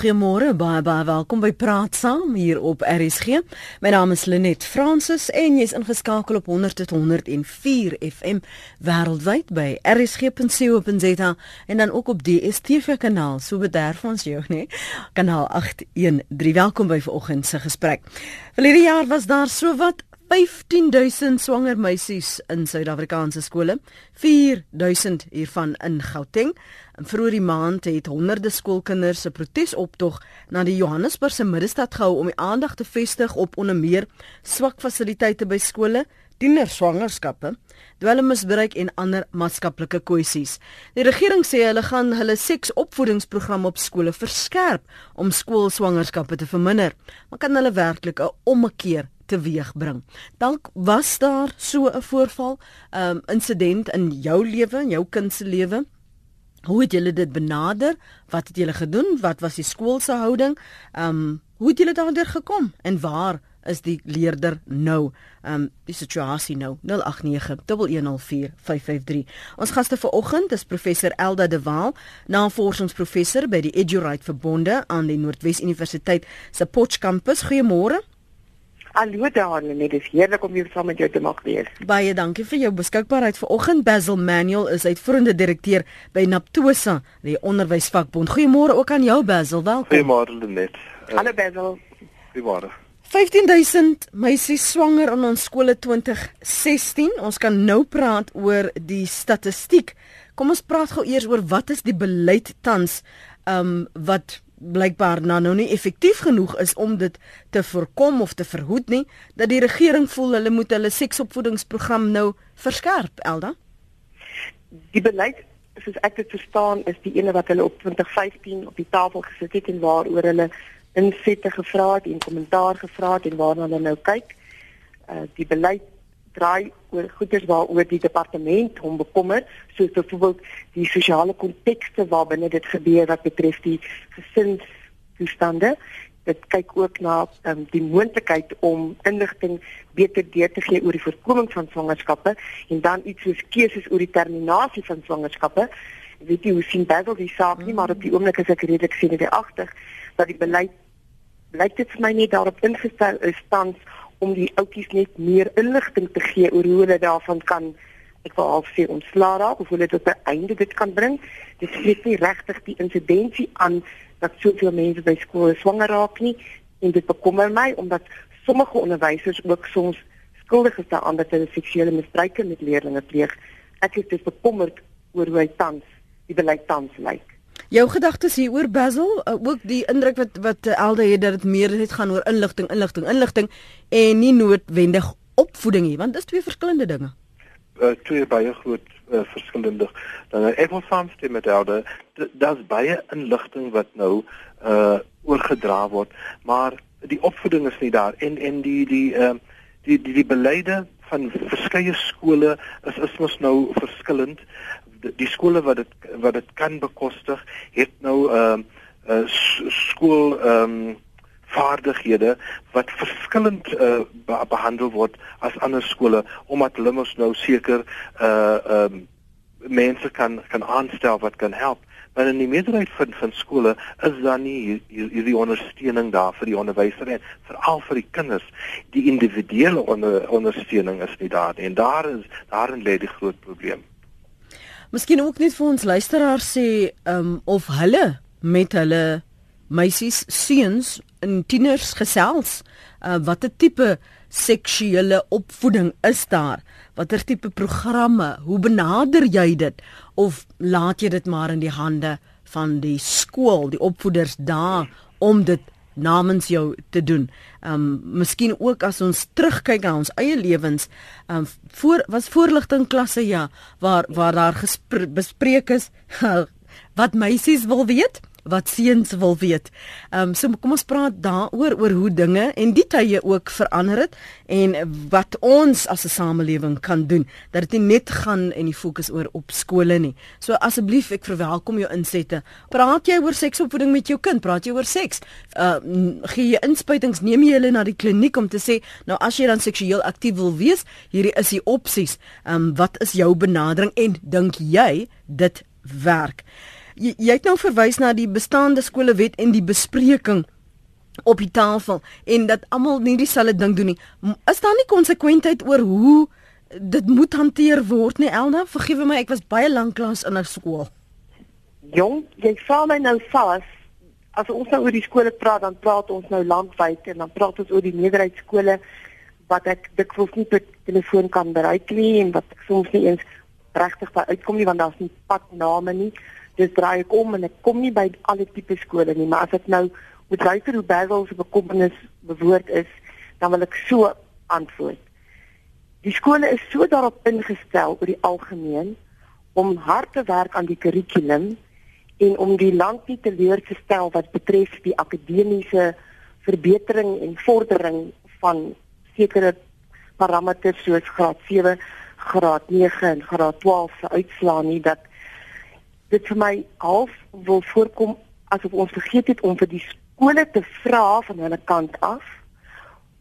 Goeiemôre, baie baie welkom by Praat Saam hier op RSG. My naam is Lenet Fransis en jy's ingeskakel op 100.104 FM wêreldwyd by rsg.co.za en dan ook op DStv kanaal. So bederf ons jou, né? Kanaal 813. Welkom by vanoggend se gesprek. Verlede jaar was daar sowat 15000 swanger meisies in Suid-Afrikaanse skole, 4000 hiervan in Gauteng. In vroeë die maand het honderde skoolkinders 'n protesoptog na die Johannesburgse middestad gehou om die aandag te vestig op onder meer swak fasiliteite by skole, tienerswangerskappe, dwelmmisbruik en ander maatskaplike kwessies. Die regering sê hulle gaan hulle seksopvoedingsprogram op skole verskerp om skoolswangerskappe te verminder. Maar kan hulle werklik 'n ommekeer teweegbring. Dalk was daar so 'n voorval, 'n um, insident in jou lewe, in jou kind se lewe. Hoe het julle dit benader? Wat het julle gedoen? Wat was die skool se houding? Ehm um, hoe het julle daardeur gekom en waar is die leerder nou? Ehm um, die situasie nou 0891104553. Ons gaste vanoggend is professor Elda de Waal, navorsingsprofessor by die EduRight Verbonde aan die Noordwes Universiteit se Potchefstroom. Goeiemôre. Hallo daar, net dis heerlik om hier saam met jou te mag wees. Baie dankie vir jou beskikbaarheid vanoggend. Basil Manuel is uitvoerende direkteur by Naptosa, die onderwysvakbond. Goeiemôre ook aan jou Basil, welkom. Goeiemôre Lenet. Uh, Hallo Basil. Goeiemôre. 15000 meisies swanger in ons skole 2016. Ons kan nou praat oor die statistiek. Kom ons praat gou eers oor wat is die beleid tans um wat blykbaar nou nou nie effektief genoeg is om dit te voorkom of te verhoed nie dat die regering voel hulle moet hulle seksopvoedingsprogram nou verskerp Elda? Die beleid soos ek dit verstaan is die ene wat hulle op 2015 op die tafel gesit het en waaroor hulle insette gevra het en kommentaar gevra het en waarna hulle nou kyk. Uh, die beleid draai oor goeders waaroor die departement hom bekommer, soos byvoorbeeld die sosiale kontekste waarbinne dit gebeur wat betref die gesinstoestande. Dit kyk ook na um, die moontlikheid om inligting beter deur te gee oor die voorkoming van swangerskappe en dan iets soos keuses oor die terminasie van swangerskappe. Weet nie hoe sien Basil die saak nie, maar op die oomblik is ek redelik sien dit agter dat die beleid blyk dit vir my nie daarop ingestel is tans om die ouetjies net meer inligting te gee oor hoe hulle daarvan kan ek wil al sê ontslaa raak of hulle op 'n einde dit kan bring. Dit is nie regtig die insidensie aan dat soveel mense by skole swanger raak nie en dit bekommer my omdat sommige onderwysers ook soms skuldig is daaraan dat hulle seksuele misbruike met leerders pleeg. Ek is dus bekommerd oor hoe hy tans die beleid tans lyk. Jou gedagtes hier oor Basil, uh, ook die indruk wat wat uh, Elde het dat dit meer net gaan oor inligting, inligting, inligting en nie noodwendig opvoeding nie, want dit is twee verskillende dinge. Uh, twee baie groot uh, verskillende dinge. Ek wil saamstem met Elde. Daar's baie inligting wat nou uh oorgedra word, maar die opvoeding is nie daar en en die die uh die die, die beleide van verskeie skole is is mos nou verskillend die skole wat dit wat dit kan bekostig het nou ehm uh, uh, skool ehm um, vaardighede wat verskillend uh, be behandel word as ander skole omdat hulle mos nou seker uh ehm um, mense kan kan aanstel wat kan help. Maar in die meerderheid van van skole is daar nie hierdie ondersteuning daar vir die onderwyser en veral vir die kinders. Die individuele onder, ondersteuning is nie daar en daar is daarin lê die groot probleem Miskien ook net vir ons luisteraars sê um of hulle met hulle meisies seuns en tieners gesels uh, watter tipe seksuele opvoeding is daar? Watter tipe programme? Hoe benader jy dit? Of laat jy dit maar in die hande van die skool die opvoeders daar om dit namens jou te doen. Um miskien ook as ons terugkyk na ons eie lewens, um voor was voorligting klasse ja, waar waar daar bespreek is wat meisies wil weet wat seuns wil weet. Ehm um, so kom ons praat daaroor oor hoe dinge en die tye ook verander het en wat ons as 'n samelewing kan doen dat dit nie net gaan en die fokus oor op skole nie. So asseblief ek verwelkom jou insette. Praat jy oor seksopvoeding met jou kind? Praat jy oor seks? Uh gee jy inspuitings? Neem jy hulle na die kliniek om te sê nou as jy dan seksueel aktief wil wees, hierdie is die opsies. Ehm um, wat is jou benadering en dink jy dit werk? Jy, jy het nou verwys na die bestaande skolewet en die bespreking op die tafel en dat almal nie dieselfde ding doen nie. Is daar nie konsekwentheid oor hoe dit moet hanteer word nie, Elna? Vergewe my, ek was baie lank lank in 'n skool. Jong, jy val my nou vas. As ons nou oor die skole praat, dan praat ons nou landwyd en dan praat ons oor die meerderheidsskole wat ek dikwels nie per telefoon kan bereik nie en wat ek soms nie eens regtig by uitkom nie want daar's nie padname nie. Dis draai ek om en ek kom nie by alle tipe skole nie, maar as ek nou moet luister hoe Basil se bekommernis bewoord is, dan wil ek so antwoord. Die skole is so daarop ingestel oor die algemeen om hard te werk aan die kurrikulum en om die land nie teleur te stel wat betref die akademiese verbetering en vordering van sekere parameters soos graad 7, graad 9 en graad 12 se uitslaa nie dat dit vir my half wil voorkom asof ons vergeet het om vir die skole te vra van hulle kant af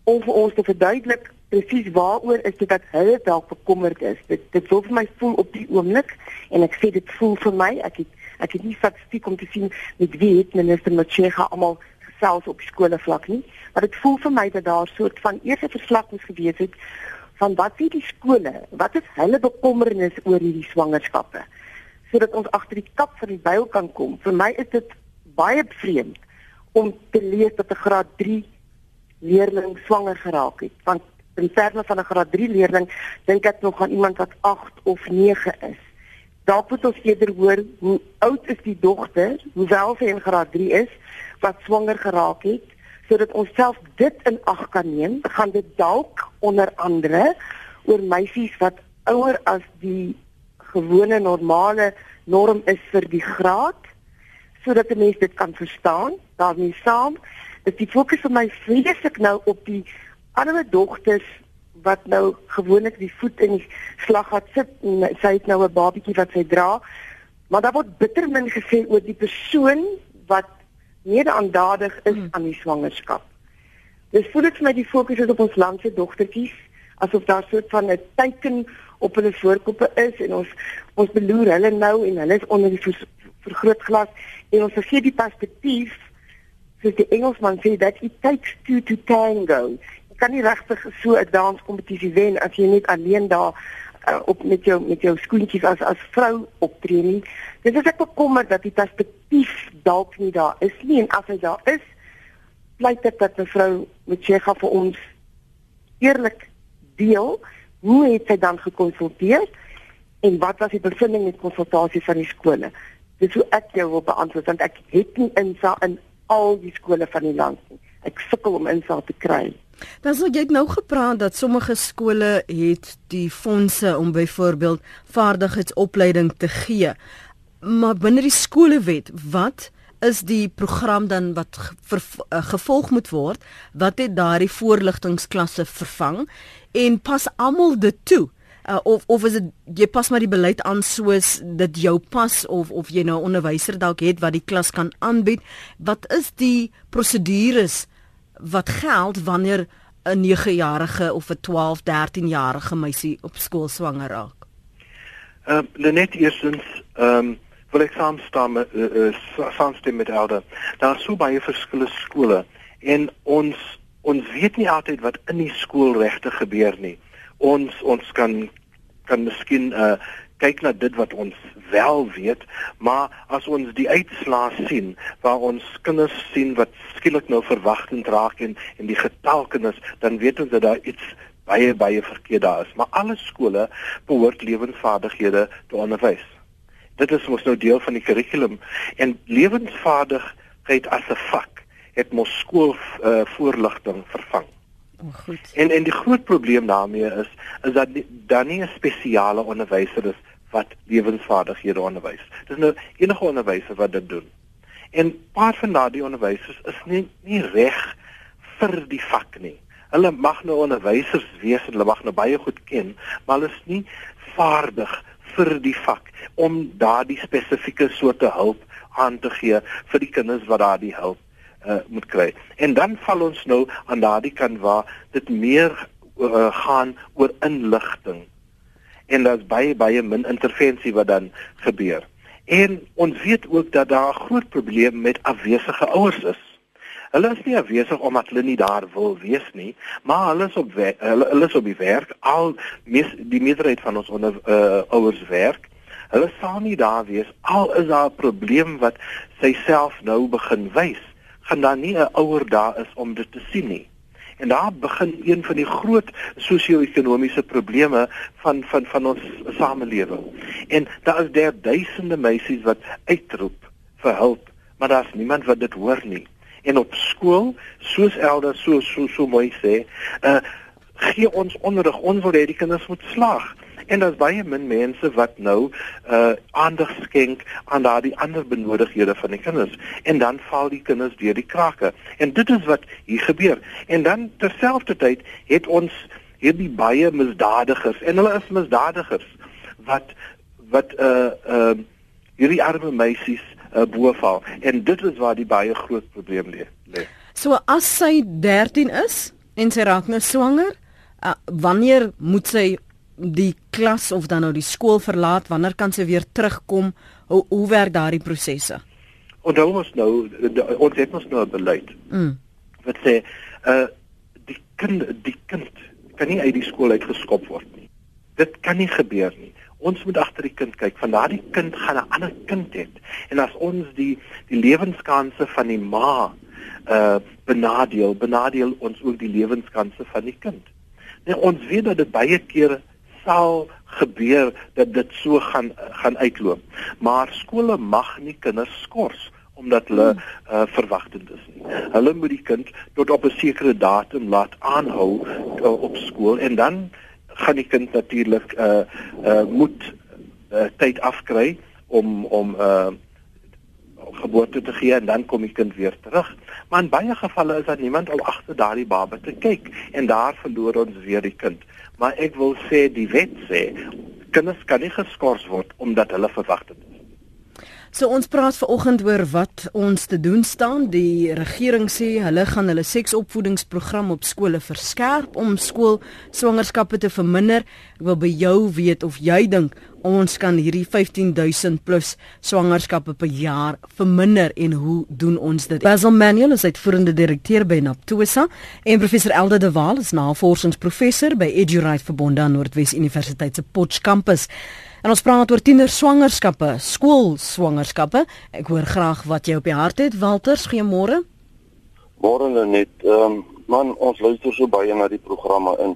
vir ons te verduidelik presies waaroor is dit dat hulle dalk bekommerd is. Dit dit voel vir my voel op die oomblik en ek sê dit voel vir my ek het ek het nie statistiek om te sien met wie het minister Machega almal gesels op skole vlak nie, maar dit voel vir my dat daar 'n soort van eerste verslag moes gewees het van wat sê die skole, wat is hulle bekommernis oor hierdie swangerskappe sodat ons agter die kap van die byl kan kom. Vir my is dit baie vreemd om te lees dat 'n graad 3 leerling swanger geraak het. Want in terme van 'n graad 3 leerling dink ek nog aan iemand wat 8 of 9 is. Daar moet ons eerder hoor hoe oud is die dogter, hoewel sy in graad 3 is, wat swanger geraak het, sodat ons self dit in ag kan neem. Gaan dit dalk onder andere oor meisies wat ouer as die gewone normale norm is vir die graad sodat 'n mens dit kan verstaan. daarmee saam is die fokus vir my vreeslik nou op die ander dogters wat nou gewoonlik die voet in die slaggat sit en sy het nou 'n babatjie wat sy dra. Maar daar word bitter min gesê oor die persoon wat medeaandadig is hmm. aan die swangerskap. Dis voel dit vir my die fokus is op ons land se dogtertjies asof daar so 'n van 'n teiken op hulle voorkoppe is en ons ons beloer hulle nou en hulle is onder die vergrootglas en ons vergeet die perspektief soos die Engelsman sê that it takes two to tango. Jy kan nie regtig so 'n danskompetisie wen as jy net alleen daar uh, op met jou met jou skoentjies as as vrou optree nie. Dit is ek bekommer dat die perspektief dalk nie daar is nie en as hy daar is, pleit ek dat mevrou Mchega vir ons eerlik deel hoe het sy dan gekonsulteer en wat was die bevinding met konsultasie van die skole? Dis hoe ek jou wil beantwoord want ek het nie insa in al die skole van die land nie. Ek sukkel om insa te kry. Dan sou jy nou gepraat dat sommige skole het die fondse om byvoorbeeld vaardigheidsopleiding te gee. Maar binne die skolewet, wat is die program dan wat uh, gevolg moet word? Wat het daardie voorligtingsklasse vervang en pas almal dit toe? uh, of of is dit jy pas maar die beleid aan soos dit jou pas of of jy nou 'n onderwyser dalk het wat die klas kan aanbied wat is die prosedures wat geld wanneer 'n 9-jarige of 'n 12, 13-jarige meisie op skool swanger raak Ehm uh, net eerstens ehm um, wil ek saamstem uh, uh, saamstem met Elda daar is so baie verskillende skole en ons ons weet nie altyd wat in die skool regtig gebeur nie ons ons kan kan miskien uh kyk na dit wat ons wel weet, maar as ons die uitslae sien waar ons kinders sien wat skielik nou verwagting raak en en die getalkenis, dan weet ons dat daar iets baie baie verkeerd daar is. Maar alle skole behoort lewensvaardighede te onderwys. Dit is mos nou deel van die kurrikulum en lewensvaardigheid as 'n vak het mos skool uh, voorligting vervang. Oh, goed. En en die groot probleem daarmee is is dat daar nie 'n spesiale onderwyser is wat lewensvaardighede onderwys. Dis nou enige onderwyser wat dit doen. En paar van daardie onderwysers is nie nie reg vir die vak nie. Hulle mag nou onderwysers wees en hulle mag nou baie goed ken, maar hulle is nie vaardig vir die vak om daardie spesifieke soorte hulp aan te gee vir die kinders wat daardie hulp uh, moet kry. En dan val ons nou aan daardie kant waar dit meer uh, gaan oor inligting. En daar's baie baie min intervensie wat dan gebeur. En ons weet ook dat daar 'n groot probleem met afwesige ouers is. Hulle is nie afwesig omdat hulle nie daar wil wees nie, maar hulle is op hulle, hulle is op die werk. Al mis, die meerderheid van ons onder uh, ouers werk. Hulle sal nie daar wees al is daar 'n probleem wat sy self nou begin wys. Gaan daar nie 'n ouer daar is om dit te sien nie. En daar begin een van die groot sosio-ekonomiese probleme van van van ons samelewing. En daar is daar duisende meisies wat uitroep vir hulp, maar daar's niemand wat dit hoor nie en op skool soos elders so so so mooi sê uh gee ons onderrig ons wil hê die kinders moet slaag en daar's baie min mense wat nou uh aandag skenk aan daardie ander benodighede van die kinders. En dan val die kinders deur die krake. En dit is wat hier gebeur. En dan terselfdertyd het ons hierdie baie misdadigers en hulle is misdadigers wat wat uh uh hierdie arme meisies uh, boval en dit is waar die baie groot probleem lê. So as sy 13 is en sy raak nou swanger, uh, wanneer moet sy die klas of dan nou die skool verlaat? Wanneer kan sy weer terugkom? Hoe hoe werk daardie prosesse? Onthou ons nou ons het ons nou beleid. Mm. Wat sê uh die kind die kind kan nie uit die skool uitgeskop word nie. Dit kan nie gebeur nie ons moet agter die kind kyk. Van daardie kind gaan 'n ander kind hê. En as ons die die lewenskanse van die ma uh benadeel, benadeel ons ook die lewenskanse van die kind. Nou ons weet dat dit baie kere sal gebeur dat dit so gaan gaan uitloop. Maar skole mag nie kinders skors omdat hulle uh, verwagtend is nie. Hulle moet die kind tot op 'n sekere datum laat aanhou uh, op skool en dan gaan die kind natuurlik uh uh moet uh, tyd afkry om om uh geboorte te gee en dan kom die kind weer terug. Maar in baie gevalle is daar niemand om agter daardie baba te kyk en daar verloor ons weer die kind. Maar ek wil sê die wet sê kinders kan nie geskort word omdat hulle verwagtend is. So ons praat vanoggend oor wat ons te doen staan. Die regering sê hulle gaan hulle seksopvoedingsprogram op skole verskerp om skool swangerskappe te verminder. Ek wil by jou weet of jy dink ons kan hierdie 15000 plus swangerskappe per jaar verminder en hoe doen ons dit? Basil Manuel is uitvoerende direkteur by Naptosa en professor Elde de Waal is navorsingsprofessor by Edurite Verbonde aan Noordwes Universiteit se Potch kampus. En ons praat oor tiener swangerskappe, skool swangerskappe. Ek hoor graag wat jy op die hart het, Walters, goeiemôre. Môre net, ehm um, man, ons luister so baie na die programme in.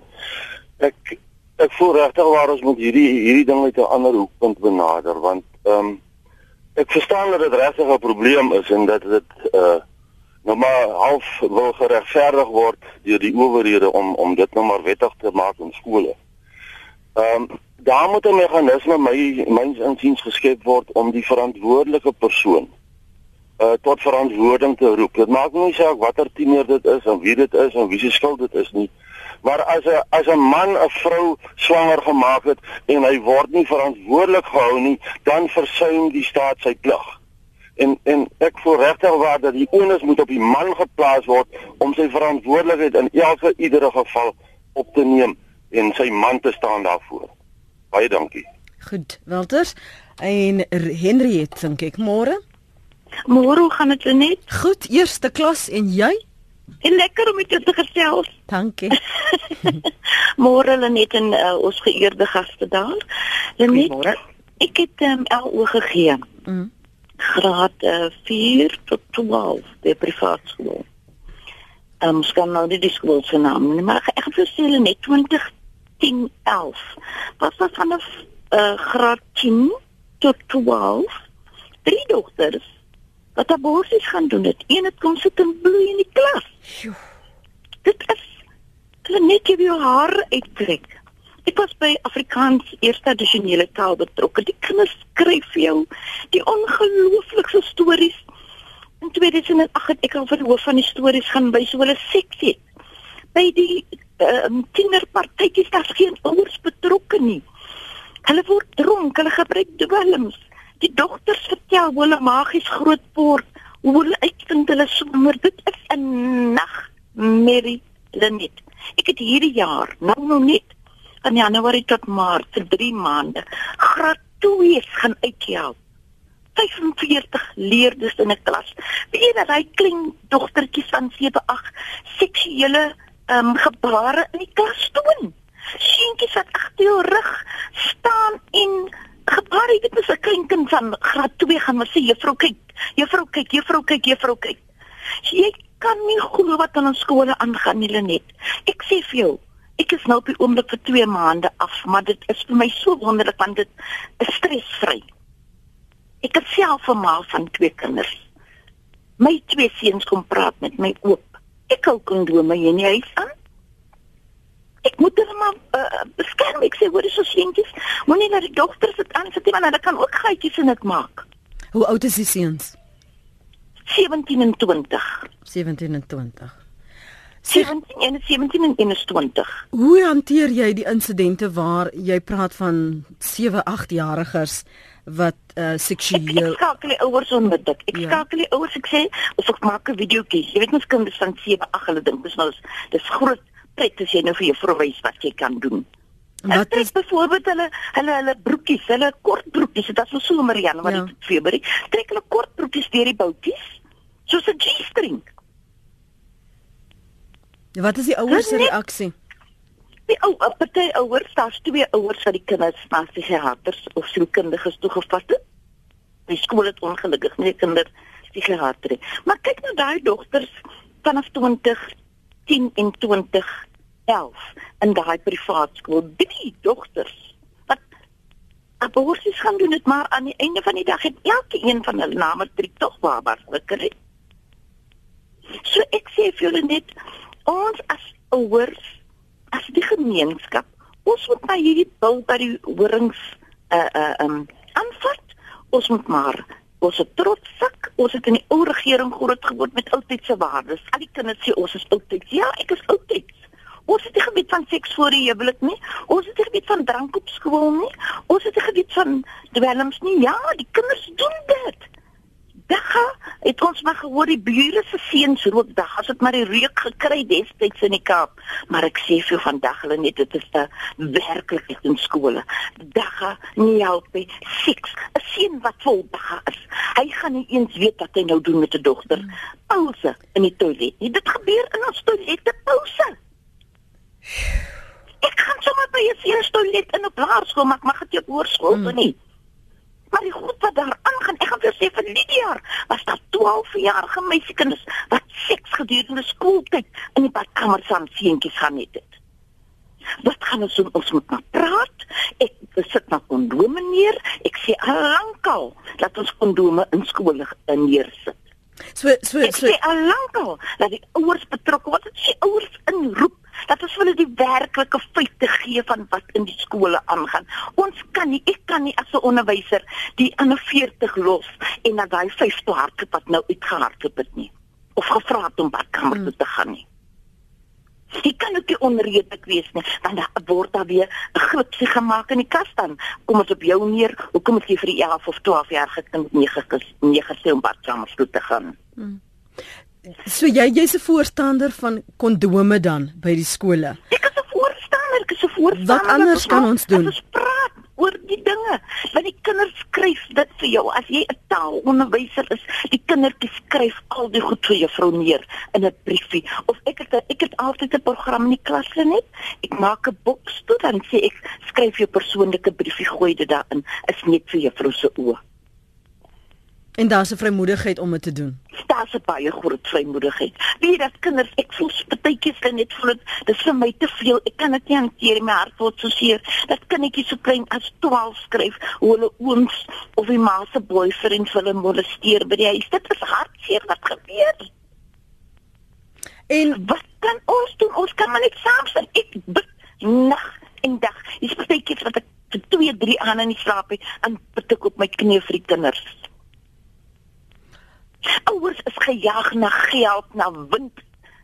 Ek ek voel regtig waar ons moet hierdie hierdie ding uit 'n ander hoekpunt benader want ehm um, ek verstaan dat dit regtig 'n probleem is en dat dit uh nou maar half wil geregverdig word deur die owerhede om om dit nou maar wettig te maak in skole. Ehm um, daar moet 'n meganisme my myns insiens geskep word om die verantwoordelike persoon uh tot verantwoording te roep. Dit maak nie saak watter tiener dit is en wie dit is en wie se skuld dit is nie. Maar as 'n as 'n man 'n vrou swanger gemaak het en hy word nie verantwoordelik gehou nie, dan versuim die staat sy plig. En en ek voel regtig waar dat die onus moet op die man geplaas word om sy verantwoordelikheid in elke iedere geval op te neem en sy man te staan daarvoor. Baie dankie. Goed, Walters. En Henry het dink ek môre. Môre gaan dit net. Goed, eerste klas en jy? En lekker om met jou te gesels. Dankie. môre hulle net in uh, ons geëerde gaste daar. Môre. Ek het um, LO gegee. Mm. Graad uh, 4 tot 12 by privaat skool. Ehm um, skan nou die skool se naam, maar ek het gesê net 20 10, 11. Wat was vanaf uh, graad 10 tot 12? Drie dogters wat abortus gaan doen het. Een het kom sit en bloei in die klas. Dit is hulle net jy jou haar uittrek. Ek was by Afrikaans eerste addisionele taal betrokke. Die kinders skryf vir jou die ongelooflikste stories. In 2008 het ek al vir hoof van die stories gaan by so 'n seksie. By die um, tienerpartytjies daar's geen ouers betrokke nie. Hulle word dronk, hulle gebruik dwelms. Die dogters vertel hoe hulle magies groot word, hoe hulle uitvind hulle swanger. Dit is 'n nag, Mary Lenet. Ek het hierdie jaar, nou nou net van Januarie tot Maart vir 3 maande graad 2's gaan uithelp 45 leerders in 'n klas. Weet jy dat hy klein dogtertjies van 7, 8 seksuele ehm um, gebare in die klas doen? Seentjies wat agter jou rug staan en gebaar het dit is 'n klein kind van graad 2 gaan maar sê juffrou kyk, juffrou kyk, juffrou kyk, juffrou kyk. Jy kan nie glo wat aan ons skole aangaan nie net. Ek sê vir jou, ek is nou op die oomblik vir 2 maande af, maar dit is vir my so wonderlik want dit is stresvry. Ek het self 'n ma van twee kinders. My twee seuns kom praat met my oop. Ek hou kondome in die huis aan ek moet hulle maar uh, beskerm. Ek sê hoor is so seentjies, moenie dat die dogters dit aansit nie want hulle kan ook gaatjies in dit maak. Hoe oud is die seuns? 17 en 20. 17 en 20. 17 en 17 en 21. Hoe hanteer jy die insidente waar jy praat van 7, 8 jariges wat uh, seksueel Ek, ek skakel die ouers onmiddellik. Ek ja. skakel die ouers ek sê of ek maak 'n videoetjie. Jy weet mens kinders van 7, 8 hulle dink dis nou dis groot pret as jy nou vir jou vrou wys wat jy kan doen. Wat is byvoorbeeld hulle hulle hulle broekies, hulle kort broekies, dit is so somer Jan wat ja. dit Februarie, trek hulle kort broekies deur die boutjies soos 'n G-string. Wat is die ouers se reaksie? Die ou, party ouers, daar's twee ouers wat die kinders na psigiaters of sielkundiges toegevat het. Die skool het ongelukkig nie kinders psigiatrie. Maar kyk nou daai dogters vanaf 20 10 en 2011 in daai privaat skool drie dogters wat abortus gaan doen dit maar aan die einde van die dag het elke een van hulle name drie tog babas gekry. So ek sê vir julle net ons as ouers as die gemeenskap ons moet by hierdie bil by die horings uh uh um aanvat ons moet maar ons het trots sak. Ons het in die ou regering groot geword met oudtydse waardes. Al die kinders sê ons is oudtyds. Ja, ek is oudtyds. Ons het nie geweet van seks voor die huwelik nie. Ons het nie geweet van drank op skool nie. Ons het nie geweet van dwelms nie. Ja, die kinders doen dit. Dagga het ons maar gehoor die bure se seuns rook dag. As dit maar die reuk gekry destyds in die Kaap. Maar ek sê vir vandag hulle net dit is 'n werklikheid in skole. Dagga nie help nie. Seks. 'n Seun wat vol dagga is. Hy gaan nie eens weet wat hy nou doen met 'n dogter. Pause in die toilet. Nie. Dit gebeur in ons toilette pause. Ek kan sommer by 'n seun toilet in 'n laerskool, maar ek mag dit op hoërskool mm. nie. Maar die goed wat daar aangaan, ek gaan vir sê vir die jaar was daar 12 jarige meisiekinders wat seks gedurende skooltyd in die badkamer saam seentjies gaan het. Wat gaan ons doen? Ons moet maar praat. Ek sit na kondome neer. Ek sê al lankal dat ons kondome in skole neersit. So so so. Ek sê al lankal dat die ouers betrokke word. Dit sê ouers inroep dat ons hulle die werklike feite gee van wat in die skole aangaan. Ons kan nie, ek kan nie as 'n onderwyser die ander 40 los en dan daai 50 harte wat nou uitgehardloop het nie of gevra het om badkamer toe te gaan nie. Ek kan ook nie onredelik wees nie, want daar word daar weer 'n grootsie gemaak in die kas dan. Kom ons op jou neer, hoekom het jy vir die 11 of 12 jaar gekind nie gekis nie gesê om badkamer toe te gaan? Hmm. So jy jy's 'n voorstander van kondome dan by die skole. Ek is 'n voorstander, ek is 'n voorstander. Wat anders kan ons doen? Ons praat oor die dinge. Want die kinders skryf dit vir jou. As jy 'n taalonderwyser is, die kindertjies skryf al die goed vir juffrou neer in 'n briefie. Of ek het ek het altyd 'n program in die klas net. Ek maak 'n boks toe dan sê ek skryf jou persoonlike briefie gooi dit daarin. Is net vir juffrou se oë. En daar's 'n vrymoedigheid om dit te doen. Daar's 'n baie groot vrymoedigheid. Wie jy dat kinders, ek voel partytjies dan net voel dit vir my te veel. Ek kan dit nie hanteer nie, my hart word so seer. Dat kindertjies so klein as 12 skryf hoe hulle ooms of die ma se boyfriend hulle molesteer by die huis. Dit is hartseer wat gebeur. En wat kan ons doen? Ons kan maar net saam sit. Ek bid nag en dag. Dis partytjies wat ek vir 2, 3 aan in die slaap het en bid ek op my knie vir die kinders. Ouers is gejaag na geld, na wind.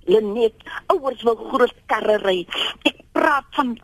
Lenet, ouers wil groot karre ry. Ek praat van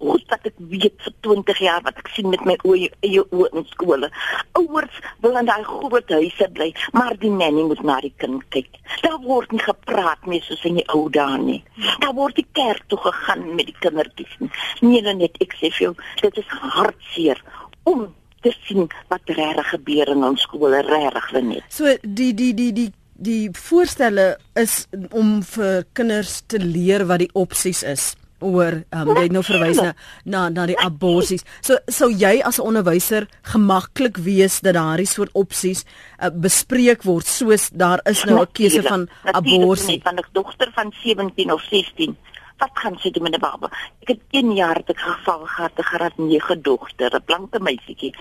goed wat ek weet vir 20 jaar wat ek sien met my oë eie oë in skole. Ouers wil in daai groot huise bly, maar die nanny moet na die kind kyk. Daar word nie gepraat meer soos in die ou dae nie. Daar word die kerk toe gegaan met die kindertjies. Nee, net ek sê vir jou, dit is hartseer om te sien wat regtig gebeur in ons skole regtig net. So die die die die die voorstelle is om vir kinders te leer wat die opsies is oor um, jy nou verwys na na na die aborsies. So sou jy as 'n onderwyser gemaklik wees dat daardie soort opsies uh, bespreek word soos daar is nou 'n keuse van abortus van 'n dogter van 17 of 16. Wat gaan doen met 'n baba? Ek het 1 jaar te geval gehad te graad 9 dogter, 'n blanke meisietjie.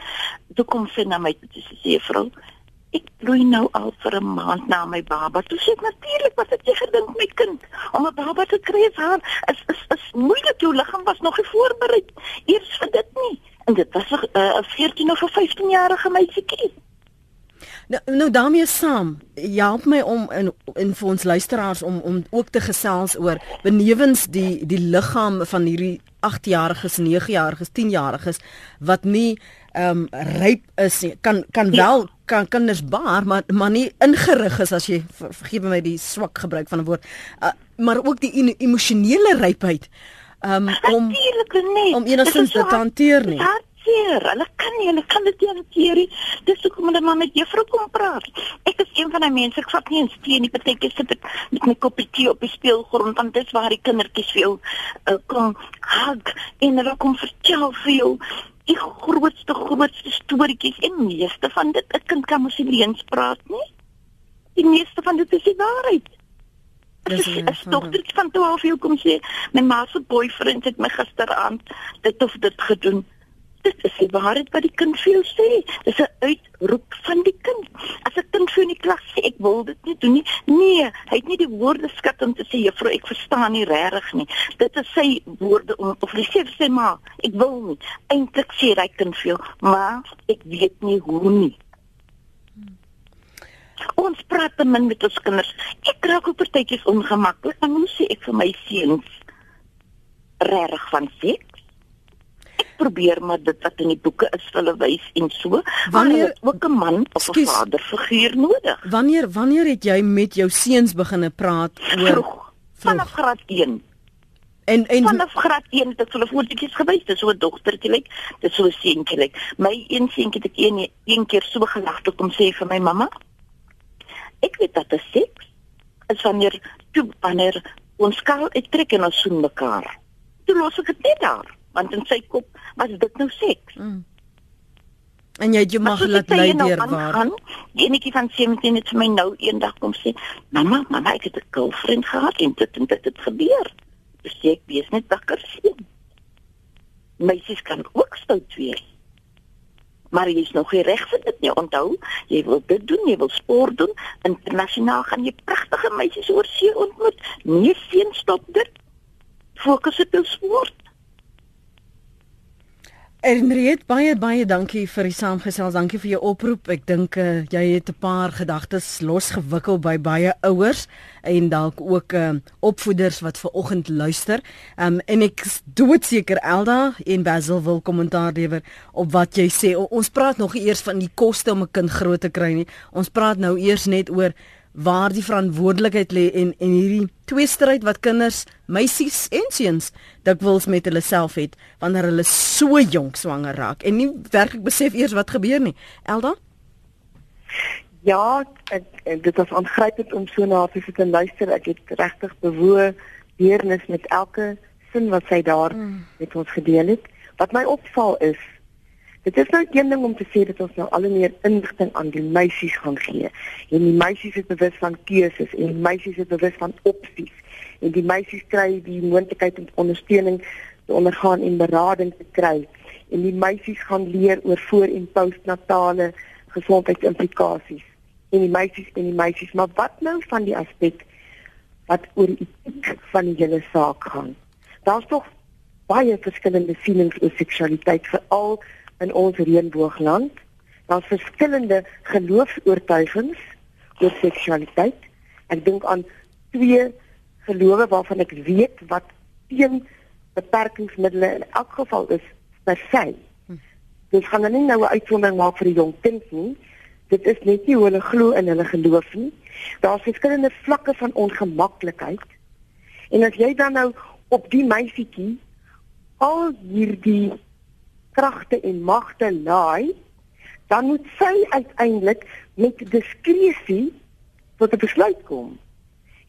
Toe kom sy na my toe sê sy vrou Ek bloei nou al vir 'n maand na my baba. Toe sê ek natuurlik wat het jy gedink my kind om 'n baba te kry haar is is is moeilik jou liggaam was nog nie voorberei eers vir dit nie. En dit was 'n uh, 14 of 'n 15 jarige meisietjie. Nou nou daarmee saam, help my om in in vir ons luisteraars om om ook te gesels oor benewens die die liggaam van hierdie 8-jariges, 9-jariges, 10-jariges wat nie ehm um, ryp is nie. Kan kan ja. wel kan kinders baar, maar maar nie ingerig is as jy vergeef my die swak gebruik van 'n woord. Uh, maar ook die emosionele rypheid um, om om enigstens te hanteer nie. Ja, hanteer. Hulle kan nie, hulle kan dit nie hanteer nie. Dis hoekom hulle maar met juffrou kom praat. Ek is een van daai mense, ek vat nie eens tee nie, partykeer sit ek met my koppie tee op die speelgrond want dit is waar die kindertjies vir jou uh, kom hug en hulle kom vertel vir jou die grootste grootste storieetjies en meeste van dit 'n kind kan mos nie eens praat nie. Die meeste van dit is die waarheid. Dis 'n dogtertjie van 12 jaar kom sê, my ma se boyfriend het my gisteraand dit of dit gedoen. Dit is die waarheid wat die kind vir jou sê. Dis 'n uitroep van die kind. As 'n kind vir in die klas sê ek wil dit nie doen nie. Nee, hy het nie die woorde skat om te sê juffrou ek verstaan nie regtig nie. Dit is sy woorde om of hy sê sê maar ek wil nie. Eintlik sê hy kind vir jou, maar ek weet nie hoe nie. Ons praat te min met ons kinders. Ek raak ook partytjies ongemaklik. Dan moet sê ek vir my seuns reg van sê probeer maar dit wat in die boeke is hulle wys en so. Wanneer ook 'n man of 'n vaderfiguur nodig. Wanneer wanneer het jy met jou seuns begine praat oor vroeg, vanaf graad 1? En en vanaf graad 1 het ek hulle voortjies gewys, dis so 'n dogtertjie lyk, dis so 'n seentjie lyk. My een seentjie het ek een een keer so gelag toe kom sê vir my mamma. Ek weet dat dit seks is wanneer toe wanneer ons skaal uittrek en ons soen mekaar. Toe los ek dit net daar want in sy kop was dit nou seks. Mm. En jy het jou mag laat lei nou deur waar. Enetjie van 17 het vir my nou eendag kom sê, "Mamma, mamma, ek het 'n girlfriend gehad en dit en dit het gebeur." Dis sê ek wees net wakker sien. Meisies kan ook stout wees. Maar jy is nog nie reg vir dit nie. Onthou, jy wil dit doen, jy wil sport doen. Internasionaal gaan jy pragtige meisies oor see ontmoet. Nee, sien stop dit. Fokus op jou sport. Enriet baie baie dankie vir die saamgesels. Dankie vir jou oproep. Ek dink uh, jy het 'n paar gedagtes losgewikkel by baie ouers en dalk ook uh, opvoeders wat ver oggend luister. Um, en ek doodseker Elda en Basil wil kommentaar lewer op wat jy sê. O, ons praat nog eers van die koste om 'n kind groot te kry nie. Ons praat nou eers net oor waar die verantwoordelikheid lê en en hierdie twee stryd wat kinders, meisies en seuns dikwels met hulle self het wanneer hulle so jonk swanger raak en nie werklik besef eers wat gebeur nie. Elda? Ja, ek, ek, dit was aangrypend om so na te sit en luister. Ek het regtig bewoe deernis met elke sin wat sy daar mm. met ons gedeel het. Wat my opval is Dit is nou een ding om te sê dat ons nou al meer inligting aan die meisies gaan gee. En die meisies is bewus van keuses en die meisies is bewus van opsies. En die meisies kry die moontlikheid om ondersteuning te ondergaan en berading te kry. En die meisies gaan leer oor voor en postnatale gesondheidsimplikasies. En die meisies en die meisies, maar wat nou van die aspek wat oor die etiek van die hele saak gaan? Daar's tog baie verskillende sienings oor seksualiteit veral in ons reënboogland. Daar's verskillende geloofs-oortuigings oor seksualiteit. Ek dink aan twee gelowe waarvan ek weet wat teen beperkingsmiddels in elk geval is per se. Dit gaan nou nie nou 'n uitsondering maak vir die jong kind nie. Dit is net nie hoe hulle glo in hulle geloof nie. Daar's verskillende vlakke van ongemaklikheid. En as jy dan nou op die meisietjie al hierdie kragte en magte laai dan moet sy uiteindelik met diskresie tot 'n besluit kom.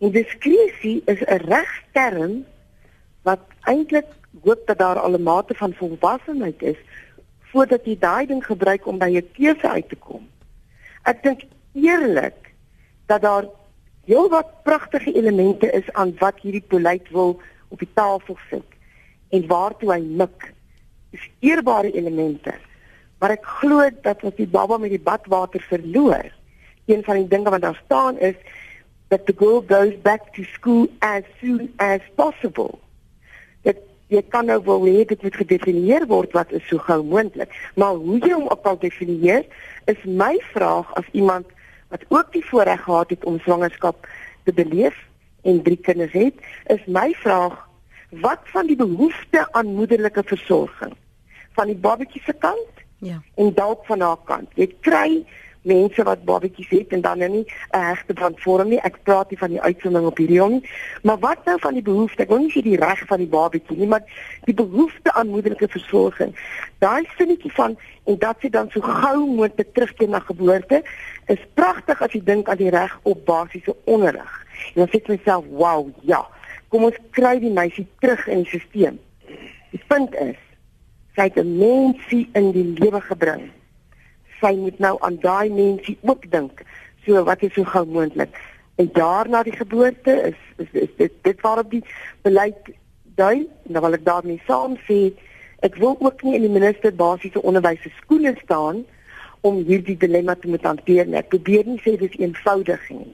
En diskresie is 'n regterm wat eintlik hoop dat daar al 'n mate van volwassenheid is voordat jy daai ding gebruik om by 'n keuse uit te kom. Ek dink eerlik dat daar heelwat pragtige elemente is aan wat hierdie beleid wil op die tafel sit en waartoe hy mik. Dis eerbare elemente. Maar ek glo dat as die baba met die badwater verloor, een van die dinge wat daar staan is that the girl goes back to school as soon as possible. Dit jy kan nou wel hê dit moet gedefinieer word wat is so gou moontlik, maar hoe jy hom op al definieer is my vraag as iemand wat ook die voorreg gehad het om swangerskap te beleef en drie kinders het, is my vraag wat van die behoefte aan moederlike versorging van die babatjie se kant Ja. En dalk van haar kant. Jy kry mense wat babatjies het en dan nou nie 'n hegte band vorm nie. Ek praat nie van die uitsondering op hierdie nie, maar wat nou van die behoefte? Ek wil nie sê die reg van die babatjie nie, maar die behoefte aan moederlike versorging. Daai sinnetjie van en dat sy dan so gou moontlik terugkeer na geboorte is pragtig as jy dink aan die reg op basiese onderrig. En dan sê ek myself, "Wow, ja. Kom ons kry die meisie terug in die stelsel." Die punt is sy het 'n mensie in die lewe gebring. Sy moet nou aan daai mensie ook dink. So wat is so gou moontlik? 'n Jaar na die geboorte is is, is dit dit waarop die beleid dui en dan wil ek daarmee saam sê ek wil ook nie in die minister basiese onderwys se skoene staan om hierdie dilemma te moet hanteer nie. Ek probeer nie sê dit is eenvoudig nie.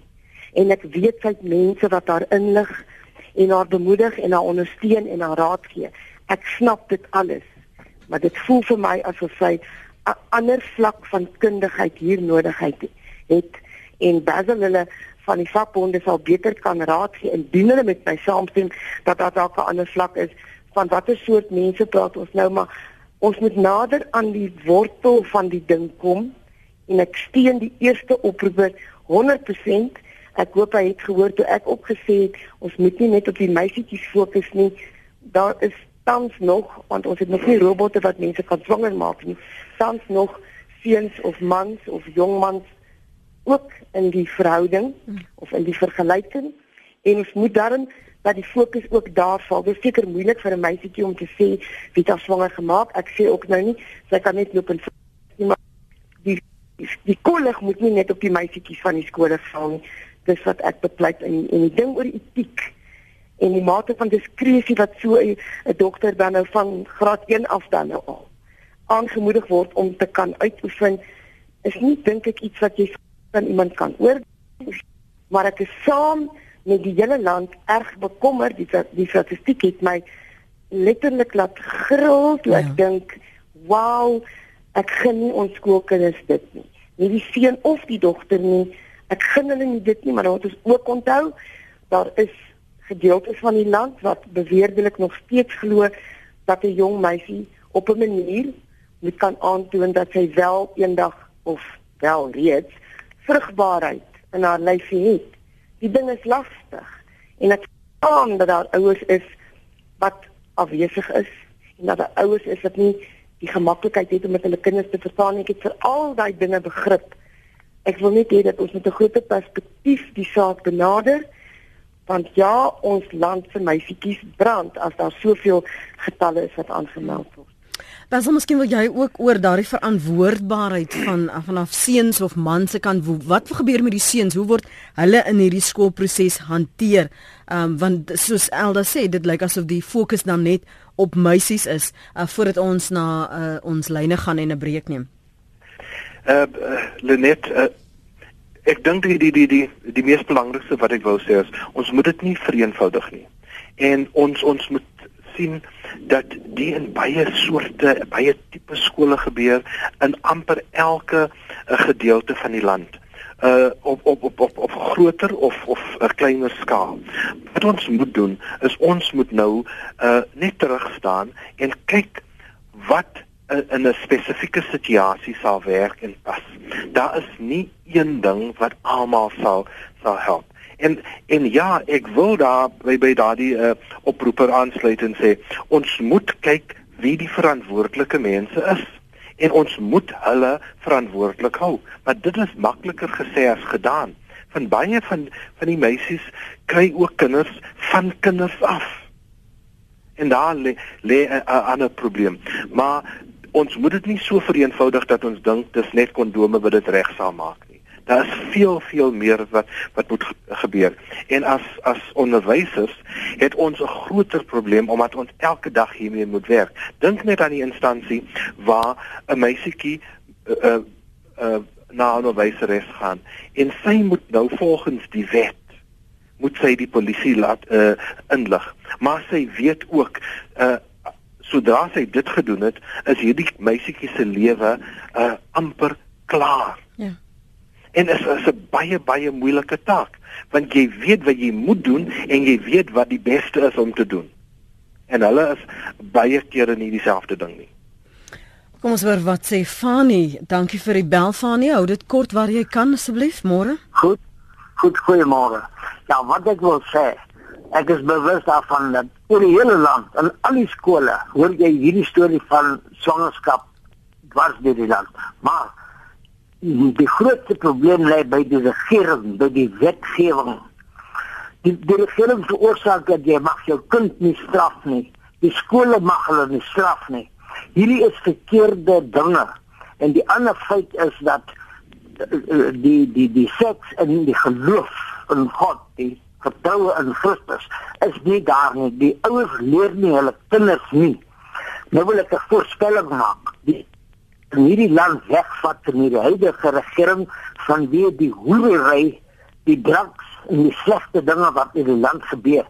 En ek weet sy mense wat haar inlig en haar bemoedig en haar ondersteun en haar raad gee. Ek snap dit alles maar dit voel vir my asof sy 'n ander vlak van kundigheid hier nodigheid het en Basil hulle van die vakbonde sal beter kan raad gee indien hulle met my saamstem dat daar dalk 'n ander vlak is van watter soort mense praat ons nou maar ons moet nader aan die wortel van die ding kom en ek steun die eerste oproeper 100% ek hoop hy het gehoor toe ek opgesê het ons moet nie net op die meisietjies fokus nie daar is tans nog want ons het nog nie robotte wat mense kan swanger maak nie. Tans nog seuns of mans of jong mans ook in die verhouding of in die vergelyking en ons moet daarin dat die fokus ook daar val. Dit is seker moeilik vir 'n meisietjie om te sê wie dit swanger gemaak. Ek sê ook nou nie sy kan net loop en nie, maar die die, kolleg moet nie net op die meisietjies van die skole val nie. Dis wat ek bepleit in en die ding oor etiek en die mate van diskresie wat so 'n dokter dan nou van graad 1 af dan nou al aangemoedig word om te kan uitoefen is nie dink ek iets wat jy van iemand kan oor maar ek is saam met die hele land erg bekommer die die statistiek het my letterlik laat gril toe ja. ek dink wow ek gun nie ons skoolkinders dit nie nie die seun of die dogter nie ek gun hulle nie dit nie maar wat ons ook onthou daar is gedeeltes van die land wat beweerdelik nog steeds glo dat 'n jong meisie op 'n manier moet kan aandoon dat sy wel eendag of wel reeds vrugbaarheid in haar lyf het. Die ding is lastig en ek staan dat daar ouers is wat afwesig is en dat daar ouers is wat nie die gemaklikheid het om met hulle kinders te verstaan ek het vir al daai dinge begrip. Ek wil net hê dat ons met 'n groter perspektief die saak benader want ja ons land se meisietjies brand as daar soveel getalle is wat aangemeld word. Dan sou miskien wil jy ook oor daardie verantwoordbaarheid van vanaf seuns of mans se kant wat gebeur met die seuns hoe word hulle in hierdie skoolproses hanteer um, want soos Elda sê dit lyk asof die fokus dan net op meisies is uh, voordat ons na uh, ons lyne gaan en 'n breek neem. Uh, uh Lenet uh, ek dink die die die die die mees belangrikste wat ek wou sê is ons moet dit nie vereenvoudig nie. En ons ons moet sien dat die in baie soorte baie tipe skole gebeur in amper elke uh, gedeelte van die land uh op op op op op groter of of 'n kleiner skaal. Wat ons moet doen is ons moet nou uh net terug staan en kyk wat in 'n spesifieke situasie sal werk en pas. Daar is nie een ding wat almal sal sal help. En en ja, ek wil daar by by daardie uh, oproeper aansluit en sê ons moet kyk wie die verantwoordelike mense is en ons moet hulle verantwoordelik hou. Maar dit is makliker gesê as gedaan. Van baie van van die meisies kry ook kinders van kinders af. En daar lê 'n ander probleem. Maar ons moet dit nie so vereenvoudig dat ons dink dis net kondome wat dit reg sal maak nie. Daar is veel veel meer wat wat moet gebeur. En as as onderwysers het ons 'n groter probleem omdat ons elke dag hiermee moet werk. Dink net aan die instansie waar 'n meisietjie uh, uh, uh, na 'n onderwyseres gaan en sy moet nou volgens die wet moet sy die polisie laat uh, inlig. Maar sy weet ook uh, sodra sy dit gedoen het, is hierdie meisietjie se lewe uh, amper klaar. Ja en is is 'n baie baie moeilike taak want jy weet wat jy moet doen en jy weet wat die beste is om te doen. En hulle is baie kere nie dieselfde ding nie. Kom ons hoor wat sê Fani. Dankie vir die bel Fani. Hou dit kort waar jy kan asseblief môre. Goed. Goed goeiemôre. Ja, wat ek wil sê, ek is bewus daarvan dat oor die hele land in al die skole hoor jy hierdie storie van swangerskap dwars deur die land. Maar die grootste probleem lê by die regering, by die wetgewing. Die, die regering veroorsaak dat jy mag jou kind nie straf nie. Die skole mag hulle nie straf nie. Hierdie is verkeerde dinge. En die ander feit is dat eh, die die die seks en die geloof in God, die vertroue in Christus is nie daar nie. Die ouers leer nie hulle kinders nie. Nou wil ek 'n voorspelling maak. Die in hierdie land wegvat van die huidige regering van wie die hoerery, die drugs en die slegte dinge wat in die land gebeur.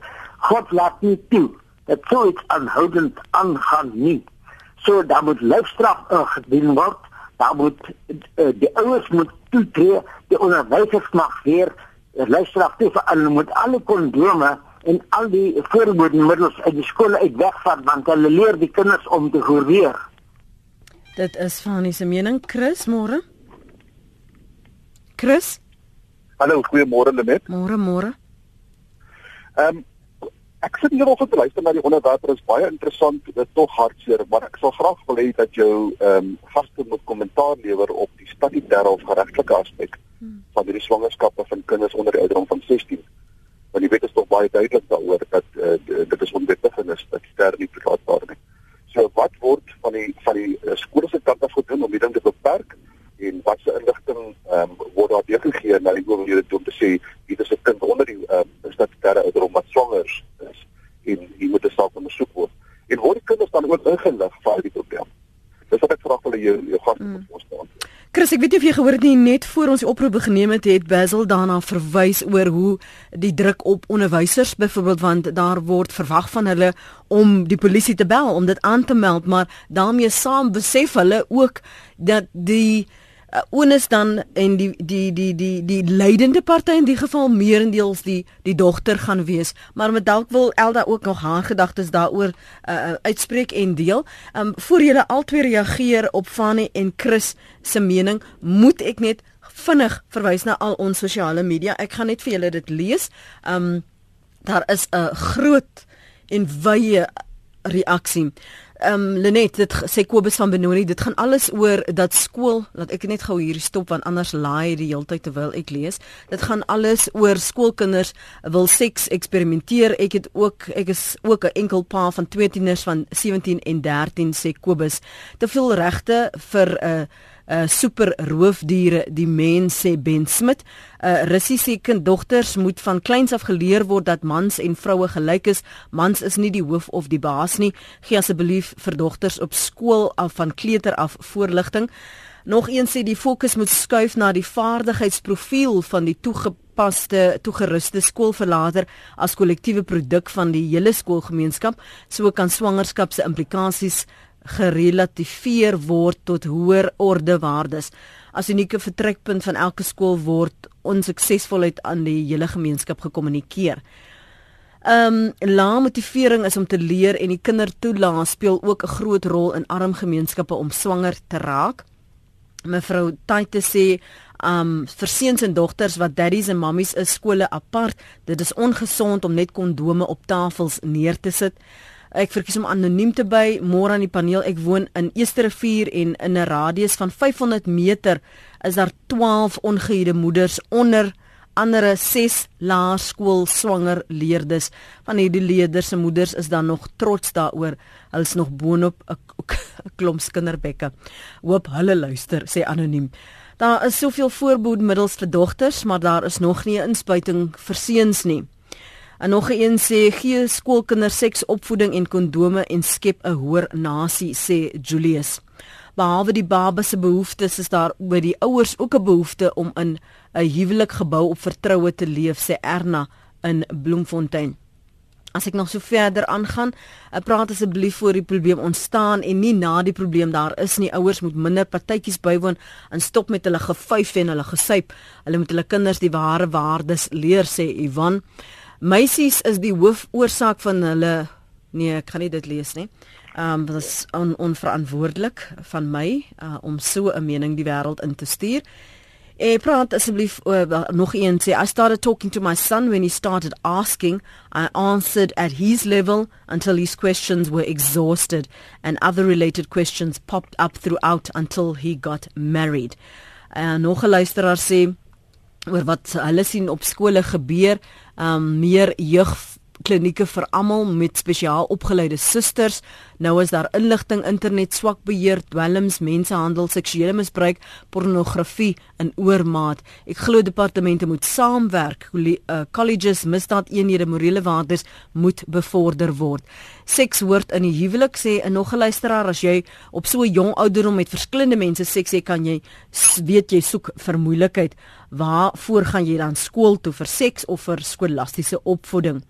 God laat nie toe dat so iets aanhoudend aangaan nie. So daar moet leefstraf ingedien word. Daar moet uh, die ouers moet toetree, die onderwysers mag weer toe vir hulle moet alle kondome en al die voorbehoedmiddels uit die skole uit wegvat want hulle leer die kinders om te hoereer. Dit is Fanny se mening. Chris, môre. Chris? Hallo, goeiemôre Lenet. Môre, môre. Ehm um, ek sit hier op te luister na die onderwerp, dit is baie interessant, dit is tog hartseer, maar ek sal graag wil hê dat jou ehm um, gaste moet kommentaar lewer op die statutêre of geregtelike aspek. Van hierdie swangerskappe van kinders onder die ouderdom van 16. Want die wet is tog baie duidelik daaroor dat uh, dit is onwettig en is statutêr nie toelaatbaar nie. So wat word van die van die uh, skole se kant af gedoen om die ding te beperk en wat se inligting ehm um, word daar deurgegee na die owerhede om te sê hier is 'n kind onder die ehm um, statutêre ouderdom wat swanger is en hier moet 'n saak ondersoek word. En word die kinders dan ook ingelig vir die probleem? Dis wat ek vra vir jou jou gas mm. ons staan. Chris, ek weet nie of jy gehoor het nie net voor ons die oproep geneem het, het Basil daarna verwys oor hoe die druk op onderwysers byvoorbeeld want daar word verwag van hulle om die polisie te bel om dit aan te meld, maar daarmee saam besef hulle ook dat die uh, onus dan en die die die die die leidende party in die geval meerendeels die die dogter gaan wees maar met dalk wil Elda ook nog haar gedagtes daaroor uh, uitspreek en deel. Um voor julle albei reageer op Fanny en Chris se mening, moet ek net vinnig verwys na al ons sosiale media. Ek gaan net vir julle dit lees. Um daar is 'n groot en wye reaksie. Ehm um, Lenet, dit sê Kobus van Benoni, dit gaan alles oor dat skool, laat ek net gou hier stop want anders laai die hele tyd terwyl ek lees. Dit gaan alles oor skoolkinders wil seks eksperimenteer. Ek het ook ek is ook 'n enkel pa van twee tieners van 17 en 13 sê Kobus. Te veel regte vir 'n uh, uh super roofdiere die mens sê Ben Smit. Uh Russiese kinddogters moet van kleins af geleer word dat mans en vroue gelyk is. Mans is nie die hoof of die baas nie. Gee asseblief vir dogters op skool af van kleuter af voorligting. Nog een sê die fokus moet skuif na die vaardigheidsprofiel van die toegepaste toegeruste skoolverlater as kollektiewe produk van die hele skoolgemeenskap. So kan swangerskap se implikasies gerelativeer word tot hoër orde waardes. As unieke vertrekpunt van elke skool word onsuksesvolheid aan die hele gemeenskap gekommunikeer. Ehm um, la motivering is om te leer en die kindertoelaas speel ook 'n groot rol in arm gemeenskappe om swanger te raak. Mevrou Taite sê um vir seuns en dogters wat daddies en mammies is skole apart. Dit is ongesond om net kondome op tafels neer te sit. Ek verkies om anoniem te bly. Môre aan die paneel. Ek woon in Esterrivier en in 'n radius van 500 meter is daar 12 ongehuide moeders onder andere 6 laerskool swanger leerders. Van hierdie leerders se moeders is dan nog trots daaroor. Hulle is nog boonop 'n klomp kinderbekke. Hoop hulle luister, sê anoniem. Daar is soveel voorbehoedmiddels vir dogters, maar daar is nog nie 'n inspuiting vir seuns nie. En nog een sê gee skoolkinders seksopvoeding en kondome en skep 'n hoër nasie, sê Julius. Behalwe die baba se behoeftes is daar by die ouers ook 'n behoefte om in 'n huwelik gebou op vertroue te leef, sê Erna in Bloemfontein. As ek nog so verder aangaan, eh, praat asseblief voor die probleem ontstaan en nie na die probleem daar is nie. Ouers moet minder partytjies bywoon en stop met hulle gevyf en hulle gesyp. Hulle moet hulle kinders die ware waardes leer, sê Ivan. Meisies is die hoofoorsaak van hulle nee, ek kan nie dit lees nie. Ehm um, dit is on, onverantwoordelik van my uh, om so 'n mening die wêreld in te stuur. Eh praat asseblief uh, nog een sê I started talking to my son when he started asking I answered at his level until his questions were exhausted and other related questions popped up throughout until he got married. En uh, nog 'n luisteraar sê oor wat hulle sien op skole gebeur, um meer jeug klinieke vir almal met spesiaal opgeleide susters. Nou is daar inligting, internet swak beheer, dwelms, mensenhandel, seksuele misbruik, pornografie in oormaat. Ek glo departemente moet saamwerk. Uh, colleges, misdaadeenhede, morele waardes moet bevorder word. Seks hoort in die huwelik sê 'n nog 'n luisteraar as jy op so 'n jong ouderdom met verskillende mense seks hê, kan jy weet jy soek vir moeilikheid. Waar voor gaan jy dan skool toe vir seks of vir skolastiese opvoeding?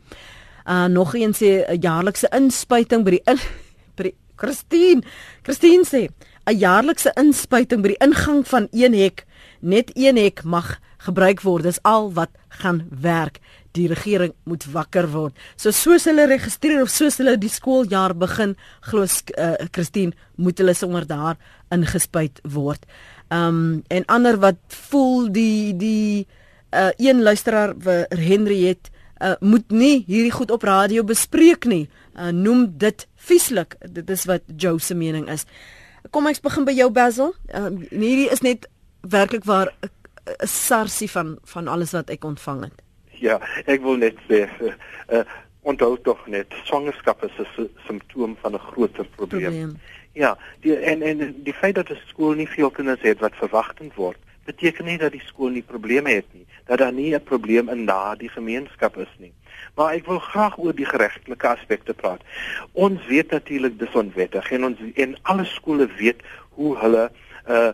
Uh nog een sê 'n jaarlikse inspuiting by die in, by die Christine. Christine sê 'n jaarlikse inspuiting by die ingang van een hek, net een hek mag gebruik word. Dis al wat gaan werk. Die regering moet wakker word. So soos hulle registreer of soos hulle die skooljaar begin, glo uh, Christine, moet hulle sommer daar ingespuit word. Um en ander wat voel die die uh, een luisteraar Henriette uh, moet nie hierdie goed op radio bespreek nie. Uh, noem dit vieslik. Dit is wat Joe se mening is. Kom ek begin by jou Basil. Uh, hierdie is net werklik waar 'n sarsie van van alles wat ek ontvang het. Ja, ek wil net sê uh, onthou tog net swangerskap is 'n simptoom van 'n groter probleem. probleem. Ja, die en en die feit dat 'n skool nie veel kinders het wat verwagtend word, beteken nie dat die skool nie probleme het nie dat daar nie 'n probleem in daardie gemeenskap is nie. Maar ek wil graag oor die geregtelike aspekte praat. Ons weet natuurlik dis onwettig en ons en alle skole weet hoe hulle uh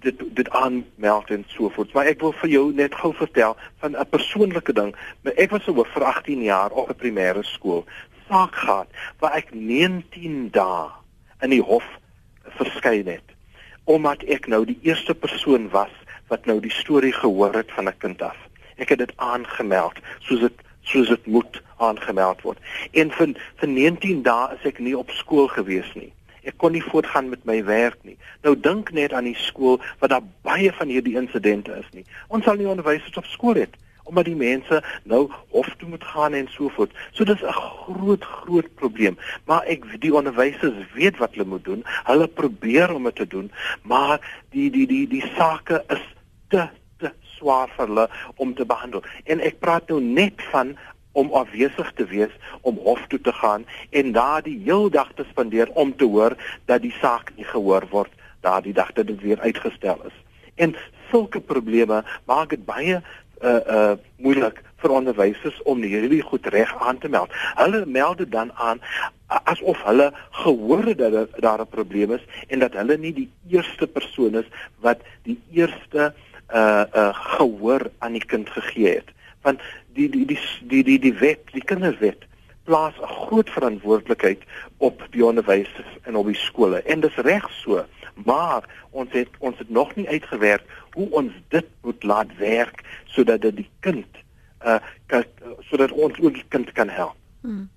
dit dit aanmeld en so voort. Maar ek wil vir jou net gou vertel van 'n persoonlike ding. Ek was oor vir 18 jaar op 'n primêre skool. Saak gehad waar ek 19 dae in die hof verskyn het omdat ek nou die eerste persoon was wat nou die storie gehoor het van 'n kind af. Ek het dit aangemeld soos dit soos dit moet aangemeld word. En vir vir 19 dae is ek nie op skool gewees nie. Ek kon nie voortgaan met my werk nie. Nou dink net aan die skool wat daar baie van hierdie insidente is nie. Ons sal nie onderwysers op skool hê omdat die mense nou hof toe moet gaan en so voort. So dis 'n groot groot probleem. Maar ek die onderwysers weet wat hulle moet doen. Hulle probeer om dit te doen, maar die die die die sake is te te swaar vir hulle om te behandel. En ek praat nou net van om afwesig te wees om hof toe te gaan en daar die heel dag te spandeer om te hoor dat die saak nie gehoor word daardie dag dat dit weer uitgestel is. En sulke probleme maak dit baie uh uh moeilik vir onderwysers om hierdie goed reg aan te meld. Hulle meld dit dan aan asof hulle gehoor het dat daar 'n probleem is en dat hulle nie die eerste persoon is wat die eerste uh uh gehoor aan die kind gegee het. Want die die die die die die wet, die kinderwet plaas 'n groot verantwoordelikheid op die onderwysers en op die skole. En dis reg so, maar ons het ons het nog nie uitgewerk hoe ons dit moet laat werk sodat dit die kind uh sodat ons ook die kind kan help. Hmm.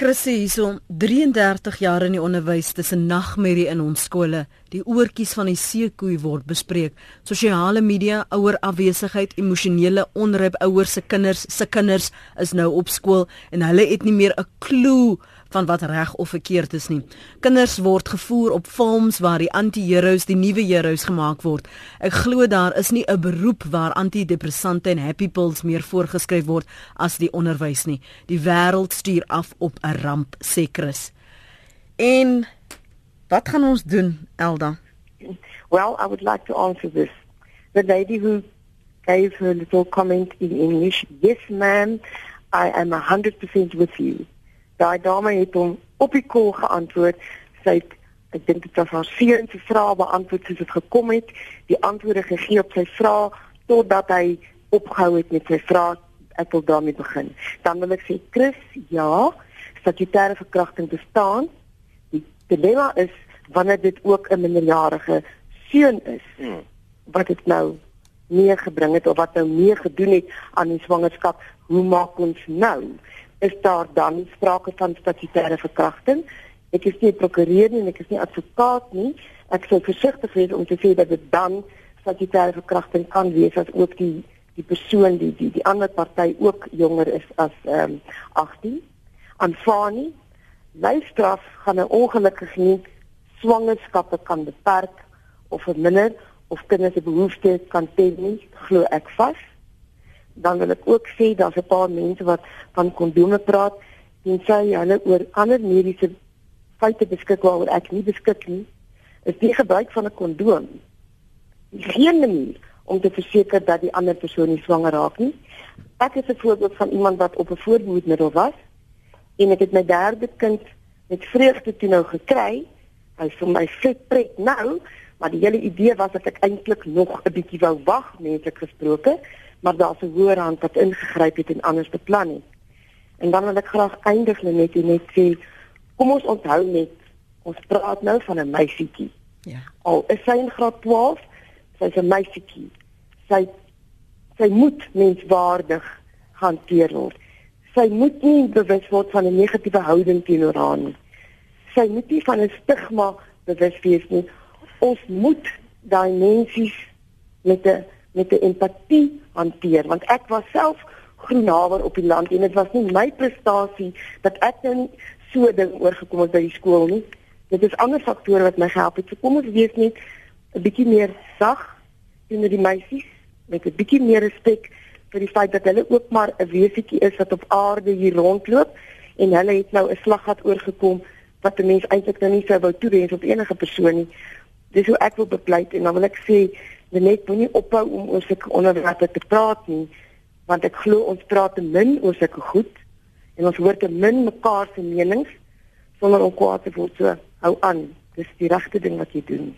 Chrissy hierso 33 jaar in die onderwys tussen nagmerrie in ons skole. Die oortjies van die seekoei word bespreek. Sosiale media, ouer afwesigheid, emosionele onrus ouers se kinders se kinders is nou op skool en hulle het nie meer 'n klou van wat reg of verkeerd is nie. Kinders word gevoer op films waar die anti-heroes die nuwe heroes gemaak word. Ek glo daar is nie 'n beroep waar antidepressante en happy pills meer voorgeskryf word as die onderwys nie. Die wêreld stuur af op 'n ramp, sê Chris. En wat gaan ons doen, Elda? Well, I would like to answer this. The lady who gave her little comment in English, yes ma'am, I am 100% with you. Daai dame het hom op die kol geantwoord. Sy het ek dink dit was haar seun se vrae beantwoord soos dit gekom het. Die antwoorde gegee op sy vrae totdat hy opgehou het met sy vrae. Ek wil daarmee begin. Dan wil ek sê Chris, ja, statutêre verkrachting bestaan. Die dilemma is wanneer dit ook 'n minderjarige seun is. Hmm. Wat dit nou meegebring het of wat nou mee gedoen het aan die swangerskap, hoe maak ons nou? Is daar dan sprake van statutêre verkrachting? Ek is nie prokureur nie en ek is nie advokaat nie. Ek sou versigtig wees om te sê dat dit dan statutêre verkrachting kan wees as ook die die persoon die die die ander party ook jonger is as ehm um, 18. Aanvaarnie lyfstraf gaan 'n ongelukkige nie swangerskappe kan beperk of verminder of kinders se behoeftes kan tel nie, glo ek vas. Dan wil ek ook sê daar's 'n paar mense wat van kondome praat en sê hulle oor ander mediese feite beskik waaroor ek nie beskik nie. Is die gebruik van 'n kondoom geen manier om te verseker dat die ander persoon nie swanger raak nie. Ek is 'n voorbeeld van iemand wat op 'n voorbehoedmiddel was en ek het my derde kind met vreugde toe nou gekry. Hy vir my vet pret nou Maar die hele idee was dat ek eintlik nog 'n bietjie wou wag, menslik gesproke, maar daar's 'n hoër hand wat ingegryp het en anders beplan het. En dan wil ek graag eindig net net sê, kom ons onthou net, ons praat nou van 'n meisietjie. Ja. Al is sy in graad 12, sy's 'n meisietjie. Sy sy moet menswaardig hanteer word. Sy moet nie bewus word van 'n negatiewe houding teenoor haar nie. Sy moet nie van 'n stigma bewus wees nie ons moet daai mensies met 'n met 'n empatie hanteer want ek was self groenhawer op die land en dit was nie my prestasie dat ek nou so ding oorgekom het by die skool nie. Dit is ander faktore wat my gehelp het. So kom ons wees net 'n bietjie meer sag teenoor die meisies met 'n bietjie meer respek vir die feit dat hulle ook maar 'n wesietjie is wat op aarde hier rondloop en hulle het nou 'n slaggat oorgekom wat 'n mens eintlik nou nie sou wou toewens op enige persoon nie dis hoe ek wil bepleit en dan wil ek sê net moenie ophou om oor sulke onderwerpe te praat nie want ek glo ons praat te min oor sulke goed en ons hoor te min mekaar se menings sonder om kwaad te word. So hou aan. Dis die regte ding wat jy doen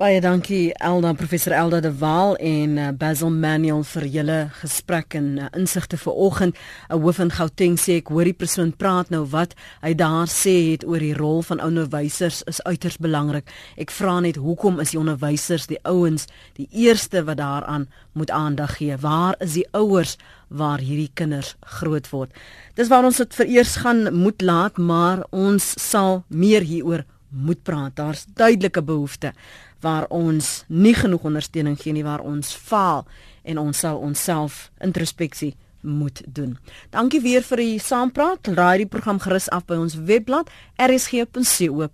Baie dankie Elda professor Elda de Waal en uh, Basil Manuel vir julle gesprek en uh, insigte vir oggend. 'n Hoof in Gauteng sê ek hoor die persoon praat nou wat hy daar sê het oor die rol van onderwysers is uiters belangrik. Ek vra net hoekom is die onderwysers die ouens die eerste wat daaraan moet aandag gee? Waar is die ouers waar hierdie kinders groot word? Dis waar ons dit vereers gaan moet laat, maar ons sal meer hieroor moet praat. Daar's duidelike behoeftes waar ons nie genoeg ondersteuning gee nie waar ons faal en ons sal onsself introspeksie moet doen. Dankie weer vir die saampraat. Raai die program gerus af by ons webblad rsg.co.za.